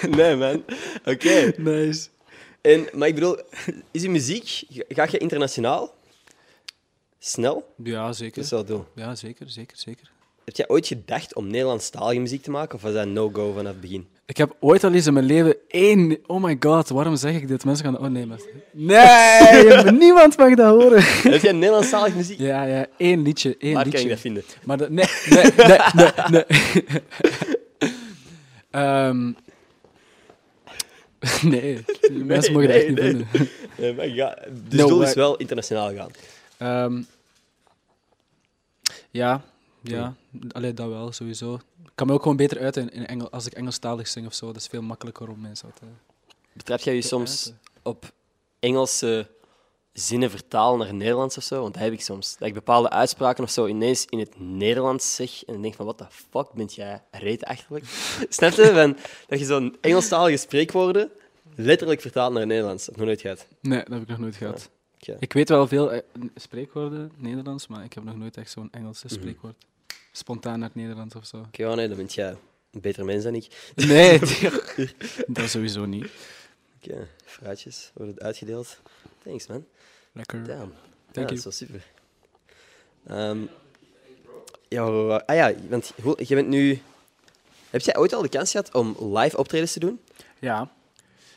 *laughs* nee, man. Oké. Nice. En, maar ik bedoel, is je muziek, ga je internationaal? Snel? Ja, zeker. Dat het doel. Ja, zeker, zeker, zeker. Heb jij ooit gedacht om Nederlandstalige muziek te maken? Of was dat no-go vanaf het begin? Ik heb ooit al eens in mijn leven één... Oh my god, waarom zeg ik dit? Mensen gaan... Oh nee, maar... Nee, *laughs* niemand mag dat horen. Heb jij Nederlandstalige muziek? Ja, ja, één liedje, één Waar liedje. kan ik dat vinden? Maar dat... Nee, nee, nee, nee, nee. *laughs* Ehm, *laughs* nee, die mensen mogen dat echt niet nee. vinden. Nee, maar ja, dus No doel is wel internationaal gaan. Ehm, ja, Ja, allee, dat wel, sowieso. Ik kan me ook gewoon beter uiten in, Engel, als ik Engelstalig zing of zo. Dat is veel makkelijker om mensen te... Betrap jij je soms uiten. op Engelse zinnen vertalen naar Nederlands of zo? Want dat heb ik soms. Dat ik bepaalde uitspraken of zo ineens in het Nederlands zeg en dan denk van, what the fuck bent jij reetachterlijk? *laughs* Snap je? Van, dat je zo'n Engelstalige spreekwoorden letterlijk vertaalt naar het Nederlands. Dat heb ik nog nooit gehad. Nee, dat heb ik nog nooit gehad. Oké. Ik weet wel veel eh, spreekwoorden, Nederlands, maar ik heb nog nooit echt zo'n Engelse Mhm. spreekwoord. Spontaan naar het Nederlands of zo. Oké, ja, nee, dan ben jij een betere mens dan ik. Nee, *laughs* dat sowieso niet. Oké, fruitjes worden uitgedeeld. Thanks, man. Lekker. Damn. Thank ja, you. dat is wel super. Ehm, ja, ah ja, want je bent nu... Heb jij ooit al de kans gehad om live optredens te doen? Ja.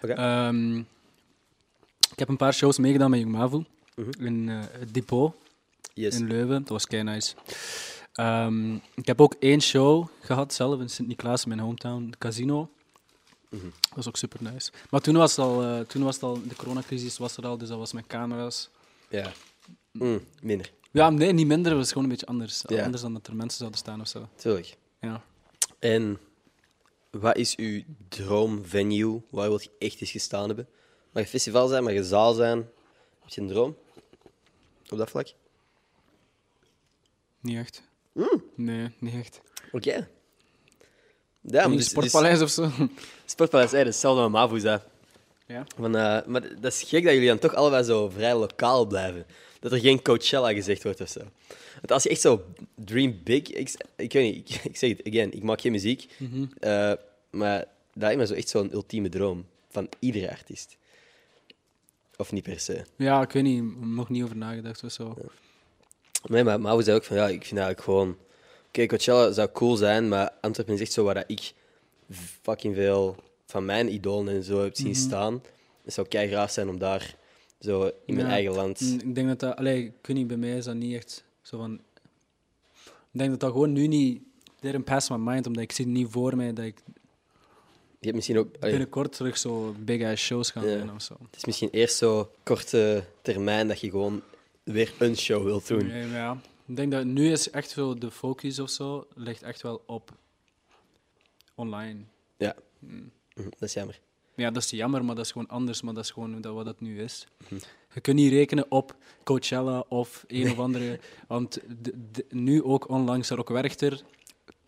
Oké. Ehm, ik heb een paar shows meegedaan met Jong Mavu Mhm. in eh, het depot Yes. in Leuven. Dat was kei nice. Ehm, ik heb ook één show gehad zelf in Sint-Niklaas, in mijn hometown, het casino. Mhm. Dat was ook super nice. Maar toen was het al, eh, toen was het al de coronacrisis was er al, dus dat was met camera's. Ja. Mm, minder, Ja, nee, niet minder, het was gewoon een beetje anders. Ja. Anders dan dat er mensen zouden staan of zo. tuurlijk. Ja. En wat is uw droomvenue? Waar wil je echt eens gestaan hebben? Mag een festival zijn, mag een zaal zijn. Heb je een droom? Op dat vlak? Niet echt. Mm. Nee, niet echt. Oké. Ja, maar Niet dus, dus, sportpaleis of zo. *laughs* Sportpaleis, hey, dat is hetzelfde met zei. Ja. Van, eh, maar dat is gek dat jullie dan toch allebei zo vrij lokaal blijven. Dat er geen Coachella gezegd wordt of zo. Want als je echt zo dream big... Ik, ik weet niet, ik, *laughs* ik zeg het again, ik maak geen muziek. Mhm. eh, maar dat lijkt me zo echt zo'n ultieme droom van iedere artiest. Of niet per se. Ja, ik weet niet, nog niet over nagedacht of zo. Nee, maar Mao zei ook van, ja, ik vind eigenlijk gewoon... Oké, Coachella zou cool zijn, maar Antwerpen is echt zo waar ik fucking veel van mijn idolen en zo heb zien Mhm. staan. Het zou kei graag zijn om daar zo in mijn Ja. eigen land... Ik denk dat dat, allee, ik weet niet, bij mij is dat niet echt zo van. Ik denk dat dat gewoon nu niet. Didn't pass my mind, omdat ik zie niet voor mij dat ik Je hebt misschien ook... allee, binnenkort terug zo big ass shows ga Ja. doen of zo. het is misschien eerst zo korte termijn dat je gewoon weer een show wilt doen. Nee, maar ja. Ik denk dat nu is echt zo de focus of zo ligt echt wel op online. Ja, Mm. Mhm, dat is jammer. Ja, dat is jammer, maar dat is gewoon anders. Maar dat is gewoon dat wat dat nu is. Mhm. Je kunt niet rekenen op Coachella of een of andere. Want de, de- nu ook onlangs Rock Werchter.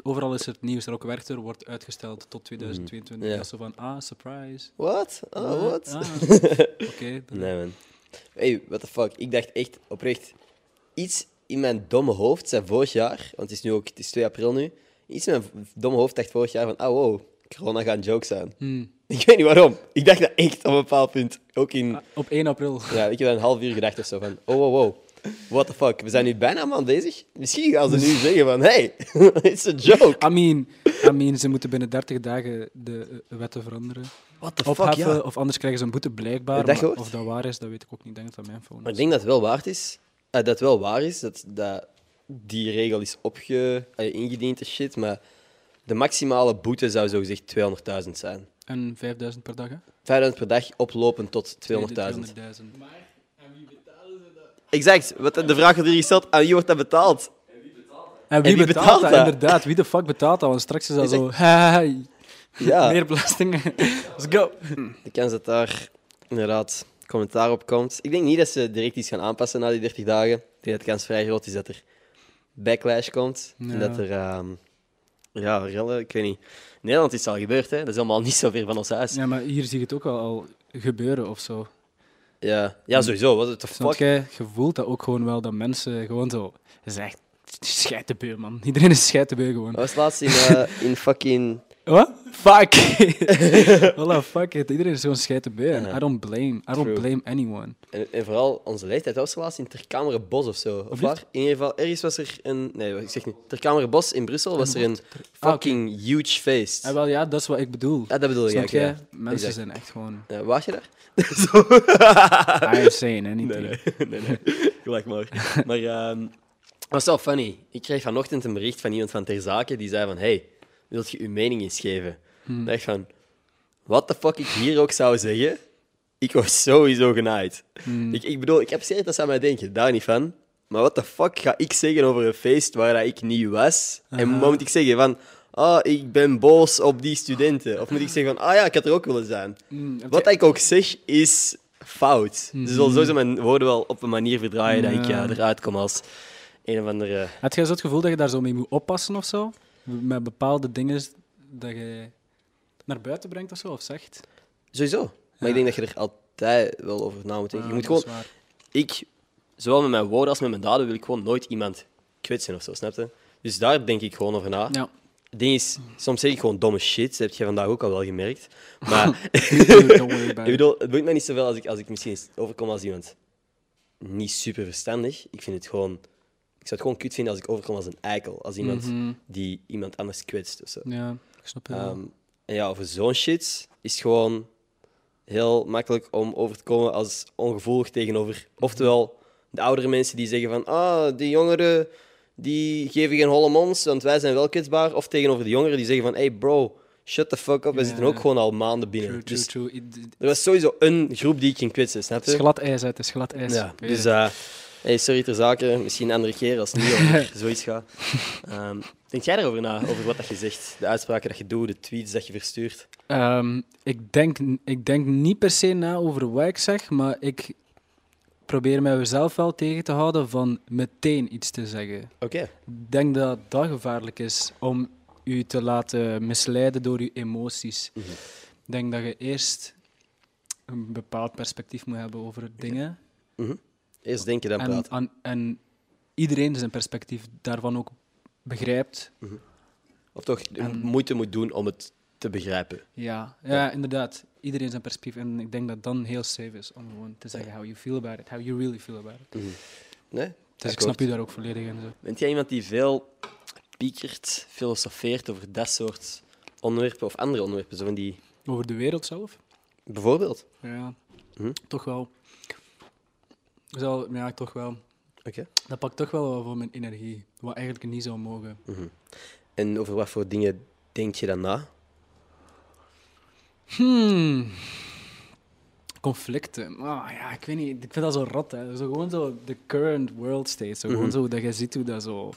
Overal is het nieuws. Rock Werchter wordt uitgesteld tot 2022. Mhm. Ja. Zo van, ah, surprise. Wat? Oh, wat? Ah, *laughs* Oké. Nee, man. Hey, what the fuck. Ik dacht echt oprecht... Iets in mijn domme hoofd zei vorig jaar... Want het is nu ook... Het is 2 april nu. Iets in mijn domme hoofd dacht vorig jaar van... Oh, wow. Corona gaat een joke zijn. Hmm. *laughs* Ik weet niet waarom. Ik dacht dat echt op een bepaald punt. Ook in... Ah, Op 1 april. Ja, ik heb dat een half uur gedacht of zo van... Oh, wow, wow. What the fuck. We zijn nu bijna maand bezig. Misschien gaan ze nu *laughs* zeggen van... Hey, *laughs* it's a joke. I mean, I mean, ze moeten binnen 30 dagen de eh, wetten veranderen. What the fuck, Opheffen, ja. of anders krijgen ze een boete, blijkbaar. Heb je dat maar gehoord? of dat waar is, dat weet ik ook niet. Ik denk dat dat mijn phone Maar is. ik denk dat het wel waard is. eh, dat het wel waar is dat, dat die regel is opge, eh, ingediend en shit. Maar de maximale boete zou zogezegd 200.000 zijn. En 5000 per dag, hè? 500 per dag oplopend tot 200.000. 200.000. Exact. Wat de vraag wordt hier gesteld: aan wie wordt dat betaald? En wie, wie betaalt, betaalt dat? dat? Inderdaad, wie de fuck betaalt dat? Want straks is dat zo... Hey, Ja, *laughs* meer belastingen. *laughs* Let's go. de kans dat daar inderdaad commentaar op komt. Ik denk niet dat ze direct iets gaan aanpassen na die 30 dagen. Ik denk dat de kans vrij groot is dat er backlash komt. En dat er, ehm, ja, rellen, ik weet niet. In Nederland is het al gebeurd, hè? Dat is allemaal niet zo ver van ons huis. Ja, maar hier zie je het ook al gebeuren of zo. Ja, ja sowieso. The Snap fuck? jij? Je voelt dat ook gewoon wel, dat mensen gewoon zo... Het is echt scheitenbeu, man. Iedereen is scheitenbeu gewoon. Dat was laatst in, eh, in fucking... Wat? Fuck. *laughs* Voilà, fuck it. Iedereen is gewoon. En Ja. I don't blame. I don't True. blame anyone. En, en vooral onze leeftijd. Dat was laatst in Terkamere Bos of zo. Of waar? In ieder geval, ergens was er een... Nee, ik zeg niet. Terkamere Bos in Brussel was er een Ah, fucking huge feest. Ja, wel, ja, dat is wat ik bedoel. Ja, dat bedoel ik ja. Mensen Exact. zijn echt gewoon... Ja, was je daar? *laughs* I ain't saying anything. Nee, nee, *laughs* nee, nee. Gelijk maar. Maar ehm was wel funny. Ik kreeg vanochtend een bericht van iemand van Ter Zaken die zei van hey, wilt je uw mening eens geven? Hmm. Ik dacht van, wat de fuck ik hier ook zou zeggen, ik was sowieso genaaid. Hmm. Ik, ik bedoel, ik apprecieer dat ze aan mij denken, daar niet van. maar what the fuck ga ik zeggen over een feest waar dat ik niet was? En wat moet ik zeggen van, ah, ik ben boos op die studenten? Of moet ik zeggen van, ah ja, ik had er ook willen zijn? Mm, heb Wat ik ook zeg, is fout. Dus ik zal sowieso mijn woorden wel op een manier verdraaien dat ik Ja. ja, eruit kom als een of andere... Had jij zo het gevoel dat je daar zo mee moet oppassen of zo? Met bepaalde dingen dat je naar buiten brengt of zo, of zegt? Sowieso. Maar Ja. ik denk dat je er altijd wel over na moet denken. Je moet gewoon... Ik, zowel met mijn woorden als met mijn daden, wil ik gewoon nooit iemand kwetsen of zo, snap je? Dus daar denk ik gewoon over na. Ja. Het ding is, soms zeg ik gewoon domme shit. Dat heb je vandaag ook al wel gemerkt. Maar *laughs* *laughs* ik bedoel, het boeit mij niet zoveel als ik, als ik misschien overkom als iemand niet super verstandig. Ik vind het gewoon... Ik zou het gewoon kut vinden als ik overkom als een eikel. Als iemand Mhm. die iemand anders kwetst of zo. Ja, ik snap het wel. Ehm, en ja, over zo'n shit is gewoon heel makkelijk om over te komen als ongevoelig tegenover. Oftewel, de oudere mensen die zeggen van, ah, die jongeren die geven geen holle mons, want wij zijn wel kwetsbaar. Of tegenover de jongeren die zeggen van, hey bro, shut the fuck up, we Ja, zitten ook gewoon al maanden binnen. True, true, Dus true. Er was sowieso een groep die ik ging kwetsen, snap het is je? glad ijs, hè. het is glad ijs. Ja, dus het. Hey, sorry ter zake, misschien een andere keer als het niet over *laughs* zoiets gaat. Ehm, denk jij erover na, over wat dat je zegt, de uitspraken dat je doet, de tweets dat je verstuurt? Ehm, ik, denk, ik denk niet per se na over wat ik zeg, maar ik probeer mezelf wel tegen te houden van meteen iets te zeggen. Oké. Ik denk dat dat gevaarlijk is om u te laten misleiden door uw emoties. Mhm. Ik denk dat je eerst een bepaald perspectief moet hebben over dingen. Mhm. Eerst denken, dan En, praten. aan- en iedereen zijn perspectief daarvan ook begrijpt. Of toch en- moeite moet doen om het te begrijpen. Ja, ja, inderdaad. Iedereen zijn perspectief. En ik denk dat dan heel safe is om gewoon te zeggen how you feel about it. How you really feel about it. Nee? Dus ik snap je daar ook volledig in. Zo. Bent jij iemand die veel piekert, filosofeert over dat soort onderwerpen of andere onderwerpen? Zo van die... Over de wereld zelf? Bijvoorbeeld? Ja, Mhm. toch wel. Zal, ja, toch wel. Oké. Dat pakt toch wel wat voor mijn energie. Wat eigenlijk niet zou mogen. En over wat voor dingen denk je dan na? Hmm. Conflicten. Ah, ja, ik weet niet. Ik vind dat zo rot. Hè. Zo gewoon zo de current world state. Zo gewoon Mhm. zo dat je ziet hoe dat zo...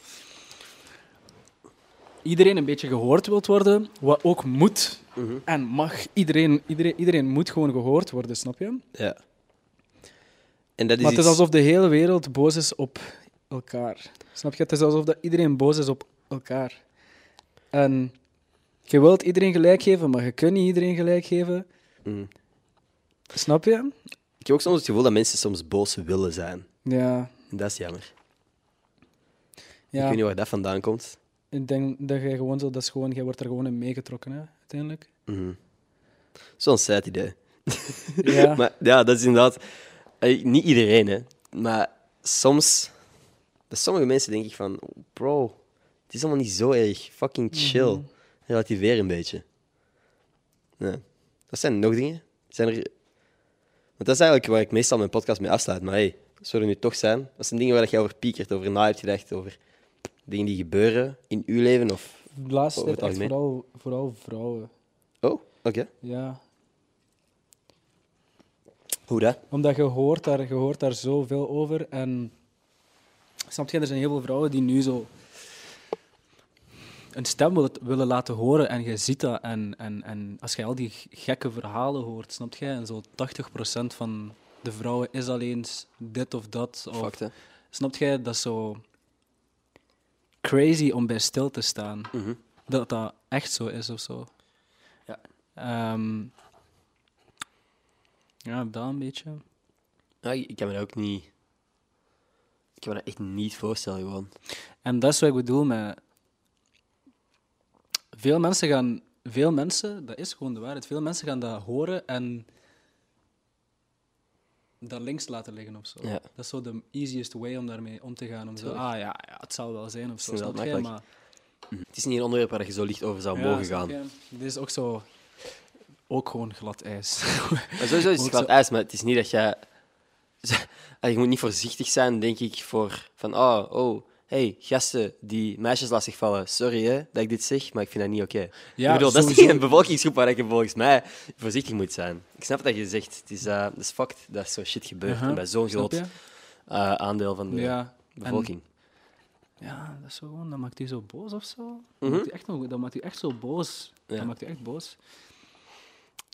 Iedereen een beetje gehoord wilt worden, wat ook moet Mhm. en mag. Iedereen, iedereen, iedereen moet gewoon gehoord worden, snap je? Ja. En dat is Maar het is iets- alsof de hele wereld boos is op elkaar. Snap je? Het is alsof dat iedereen boos is op elkaar. En je wilt iedereen gelijk geven, maar je kunt niet iedereen gelijk geven. Mhm. Snap je? Ik heb ook soms het gevoel dat mensen soms boos willen zijn. Ja. En dat is jammer. Ik ja. weet niet waar dat vandaan komt. Ik denk dat je gewoon zo, dat is gewoon, jij wordt er gewoon in meegetrokken, hè, uiteindelijk. Mhm. Zo'n sad idee. Ja. *laughs* Maar ja, dat is inderdaad... niet iedereen, hè. Maar soms... Bij sommige mensen denk ik van... Bro, het is allemaal niet zo erg. Fucking chill. Mhm. Relativeer een beetje. Ja. Dat zijn nog dingen. Zijn er... Want dat is eigenlijk waar ik meestal mijn podcast mee afsluit. Maar hey, zullen nu toch zijn. Dat zijn dingen waar je over piekert, over na hebt gedacht, over dingen die gebeuren in uw leven. Of... De laatste tijd vooral, vooral vrouwen. Oh, oké. Ja. Omdat je hoort daar, je hoort daar zoveel over. En snap je, er zijn heel veel vrouwen die nu zo een stem willen, willen laten horen. En je ziet dat. En, en, en als je al die gekke verhalen hoort, snap je? En zo 80% van de vrouwen is alleen dit of dat. Of, hè? snap je? Dat is zo crazy om bij stil te staan. Mhm. Dat dat echt zo is of zo. Ja. Ehm, ja, dat een beetje. Ja, ik kan me dat ook niet... Ik kan me dat echt niet voorstellen, gewoon. En dat is wat ik bedoel met... Veel mensen gaan... Veel mensen, dat is gewoon de waarheid, veel mensen gaan dat horen en dat links laten liggen of zo. Ja. Dat is zo de easiest way om daarmee om te gaan. Om zo, ah ja, ja, het zal wel zijn of zo. snap. Maar, Het is niet een onderwerp waar je zo licht over zou ja, mogen gaan. Dit is ook zo... Ook gewoon glad ijs. *laughs* Maar sowieso is het glad ijs, maar het is niet dat jij... *laughs* Je moet niet voorzichtig zijn, denk ik, voor van... Oh, oh, hey, gasten die meisjes lastig vallen. Sorry hè, dat ik dit zeg, maar ik vind dat niet oké. Ja, ik bedoel, dat is niet een bevolkingsgroep waar je volgens mij voorzichtig moet zijn. Ik snap dat je zegt, het is, dat is fucked dat zo shit gebeurt. Uh-huh. En bij zo'n groot eh, aandeel van de Ja. bevolking. Ja, dat is zo gewoon, dat maakt u zo boos of zo. Mhm. Dat, maakt u echt, nog- dat maakt u echt zo boos. Ja. Dat maakt u echt boos.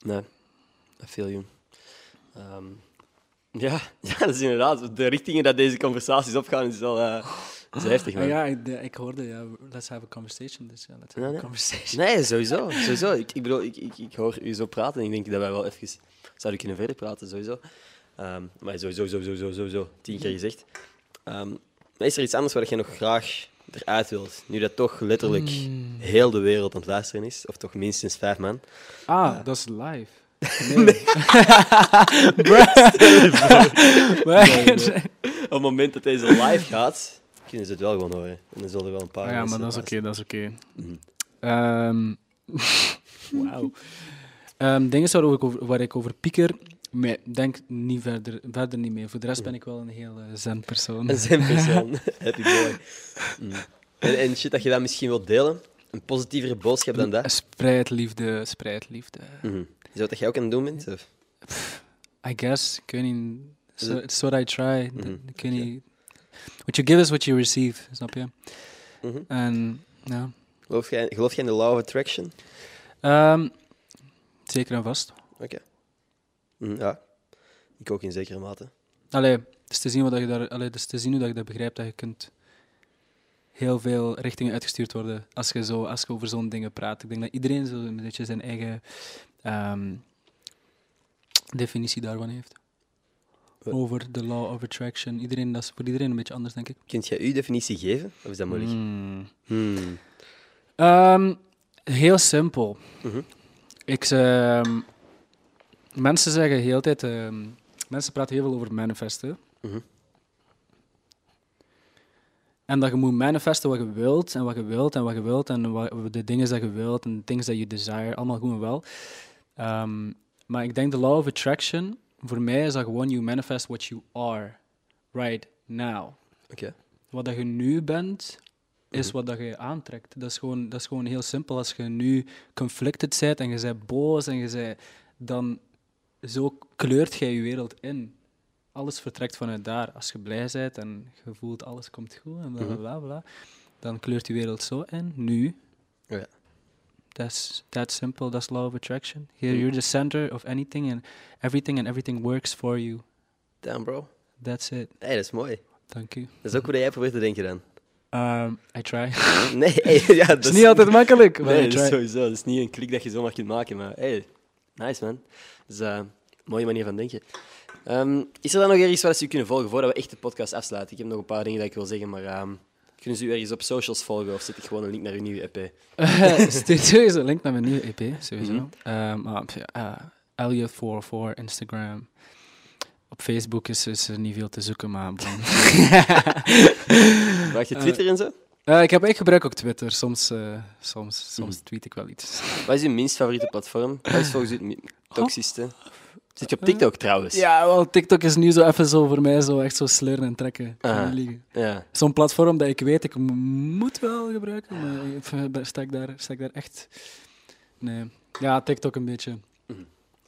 Nee, I feel you. Ehm, ja, *laughs* ja, dat is inderdaad. De richtingen dat deze conversaties opgaan is wel eh, is heftig, man. Ah, ja, ik, de- ik hoorde, ja, let's have a conversation. Dus ja, let's have Nee, a nee. conversation. Nee, sowieso. sowieso. Ik, ik bedoel, ik, ik, ik hoor u zo praten en ik denk dat wij wel even zouden kunnen verder praten, sowieso. Ehm, maar sowieso, sowieso, sowieso, sowieso. Tien keer gezegd. Ehm, maar is er iets anders wat je nog graag eruit wilt? Nu dat toch letterlijk Hmm. heel de wereld aan het luisteren is, of toch minstens vijf man. Ah, dat is live. *laughs* Nee. Maar- *laughs* Op het moment dat deze live gaat, kunnen ze het wel gewoon horen. En dan zullen er wel een paar Ah ja, maar dat is oké, dat is oké. Mhm. Ehm, *laughs* Wauw. Ehm, dingen waar ik over, waar ik over pieker, maar ik denk niet verder, verder niet meer. Voor de rest ben ik wel een heel zen persoon. Een zen persoon. *laughs* Happy boy. Mm. En, en shit dat je dat misschien wilt delen? Een positievere boodschap dan dat? Spreid liefde, spreid liefde. Mhm. Is dat wat jij ook aan het doen bent? Of? I guess, ik weet niet. So, it's what I try. Ik weet niet. What you give is what you receive, snap je? Mhm. En ja. Geloof, jij, geloof jij in de law of attraction? Ehm, zeker en vast. Oké. Ja. Ik ook in zekere mate. Allee, het is te zien, wat je daar, allee, het is te zien hoe dat je dat begrijpt, dat je kunt heel veel richtingen uitgestuurd worden als je, zo, als je over zo'n dingen praat. Ik denk dat iedereen zo een beetje zijn eigen ehm, definitie daarvan heeft. Wat? Over de law of attraction. Iedereen, dat is voor iedereen een beetje anders, denk ik. Kunt jij uw definitie geven? Of is dat moeilijk? Hmm. Hmm. Ehm, heel simpel. Mhm. Ik, ehm, mensen zeggen heel de tijd... ehm, mensen praten heel veel over manifesten. Mhm. En dat je moet manifesten wat je wilt, en wat je wilt, en wat je wilt, en wat, de dingen dat je wilt, en things that you desire, allemaal goed en wel. Ehm, maar ik denk de law of attraction, voor mij is dat gewoon you manifest what you are, right now. Oké. Wat dat je nu bent, is Mhm. wat dat je aantrekt. Dat is, gewoon, dat is gewoon heel simpel. Als je nu conflicted bent en je bent boos en je bent, dan zo kleurt jij je wereld in. Alles vertrekt vanuit daar. Als je blij bent en je voelt alles komt goed en bla bla bla, bla, dan kleurt je wereld zo in. Nu. Ja. That's that simple. That's law of attraction. Here, you're the center of anything and everything and everything works for you. Damn, bro. That's it. Hey, dat is mooi. Thank you. Dat is ook hoe jij probeert te denken dan. Um, I try. *laughs* Nee, hey, ja, *laughs* dat is niet altijd makkelijk, maar Nee, dat is sowieso. Dat is niet een klik dat je zomaar kunt maken, maar hey, nice man. Dat is eh, een mooie manier van denken. Ehm, is er dan nog ergens waar ze u kunnen volgen voordat we echt de podcast afsluiten? Ik heb nog een paar dingen dat ik wil zeggen, maar ehm, kunnen ze u ergens op socials volgen of zet ik gewoon een link naar uw nieuwe EP? *laughs* Stuur sowieso een link naar mijn nieuwe EP, sowieso. Maar, pff, ja, uh, Elliot44, Instagram. Op Facebook is, is er niet veel te zoeken, maar... *laughs* Maak je *laughs* Twitter en zo? Eh, ik, heb, ik gebruik ook Twitter. Soms, eh, soms, soms Mhm. tweet ik wel iets. Wat is uw minst favoriete platform? Wat is volgens u het toxischste? Zit je op TikTok trouwens? Ja, wel, TikTok is nu zo even zo voor mij zo echt zo sleuren en trekken. Ah. Ja. Zo'n platform dat ik weet, ik moet wel gebruiken, maar sta ik daar, sta ik daar echt... Nee. Ja, TikTok een beetje.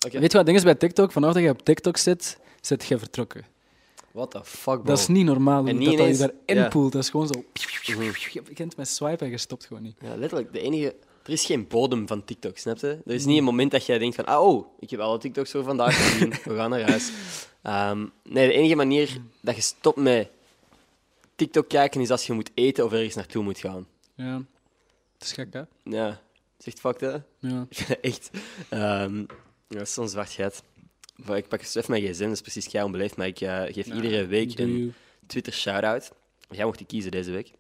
Oké. Weet je wat ding is bij TikTok? Vanaf dat je op TikTok zit, zit je vertrokken. What the fuck, bro? Dat is niet normaal hoe En dat, niet dat je ineens- daarin ja. poelt. Dat is gewoon zo... Mhm. Je begint met swipen en je stopt gewoon niet. Ja, letterlijk. De enige... Er is geen bodem van TikTok, snap je? Er is niet een moment dat jij denkt van... Ah, oh, ik heb alle TikToks voor vandaag gezien. We gaan naar huis. Ehm, nee, de enige manier dat je stopt met TikTok kijken is als je moet eten of ergens naartoe moet gaan. Ja. Het is gek, hè? Ja, dat is echt fucked, hè? Ja. *laughs* Het echt... ja, dat is zo'n zwart gat. Ik pak even mijn gsm, dat is precies jij onbeleefd, maar ik eh, geef iedere week een. Twitter shout-out. Jij mocht die kiezen deze week.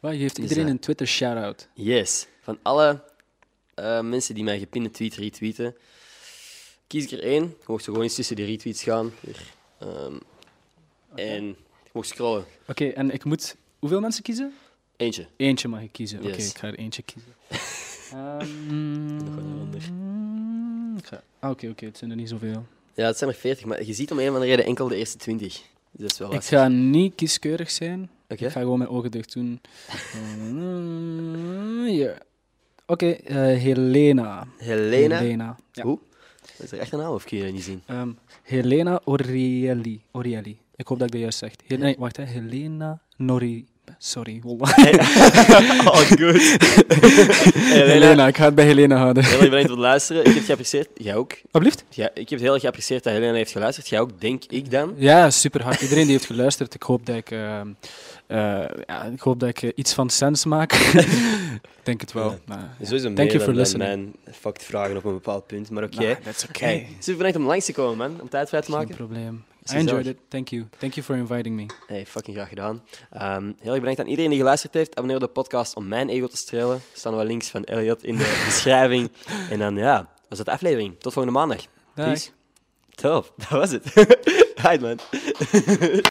Wat, je geeft Dus, iedereen eh, een Twitter shout-out. Yes. Van alle eh, mensen die mijn gepinde tweet retweeten, kies ik er één. Je mocht zo gewoon eens tussen die retweets gaan. Hier. Ehm, En mocht scrollen. Oké, en ik moet... Hoeveel mensen kiezen? Eentje. Eentje mag ik kiezen. Oké, ik ga er eentje kiezen. *laughs* Ehm, Nog een ander. ah, Oké, oké, het zijn er niet zoveel. Ja, het zijn er 40, maar je ziet om een of andere reden enkel de eerste 20. Dus dat is wel Ik ga niet kieskeurig zijn. Ik ga gewoon mijn ogen dicht doen. *laughs* Ja. Oké, eh, Helena. Helena. Helena. Ja. Hoe? Is er echt een naam of kun je dat niet zien? Ehm, Helena Orielli. Orielli. Ik hoop dat ik dat juist zeg. He- nee, wacht, hè. Helena Nori. Sorry, wallah. *laughs* *laughs* oh, goed. *laughs* Hey, Helena, ik ga het bij Helena houden. Heel erg bedankt voor het luisteren. Ik heb het geapprecieerd. Jij ook. Alsjeblieft. Ja, ik heb het heel erg geapprecieerd dat Helena heeft geluisterd. Jij ook, denk ik dan. Ja, super hard. Iedereen die heeft geluisterd, ik hoop dat ik, eh, eh, ja, ik, hoop dat ik eh, iets van sens maak. Ik denk het wel. Ja. Sowieso Thank meer you dan, for listening. mijn fucked vragen op een bepaald punt. Maar oké. nah, that's okay. Hey, super bedankt om langs te komen, man. Om tijd vrij te Geen maken. probleem. I enjoyed it. Thank you. Thank you for inviting me. Hey, fucking graag gedaan. Ehm, heel erg bedankt aan iedereen die geluisterd heeft. Abonneer op de podcast om mijn ego te strelen. Er staan wel links van Elliot in de *laughs* beschrijving. En dan, ja, was het de aflevering. Tot volgende maandag. Dag. Peace. Top, *laughs* dat was het. *laughs* Hi, man.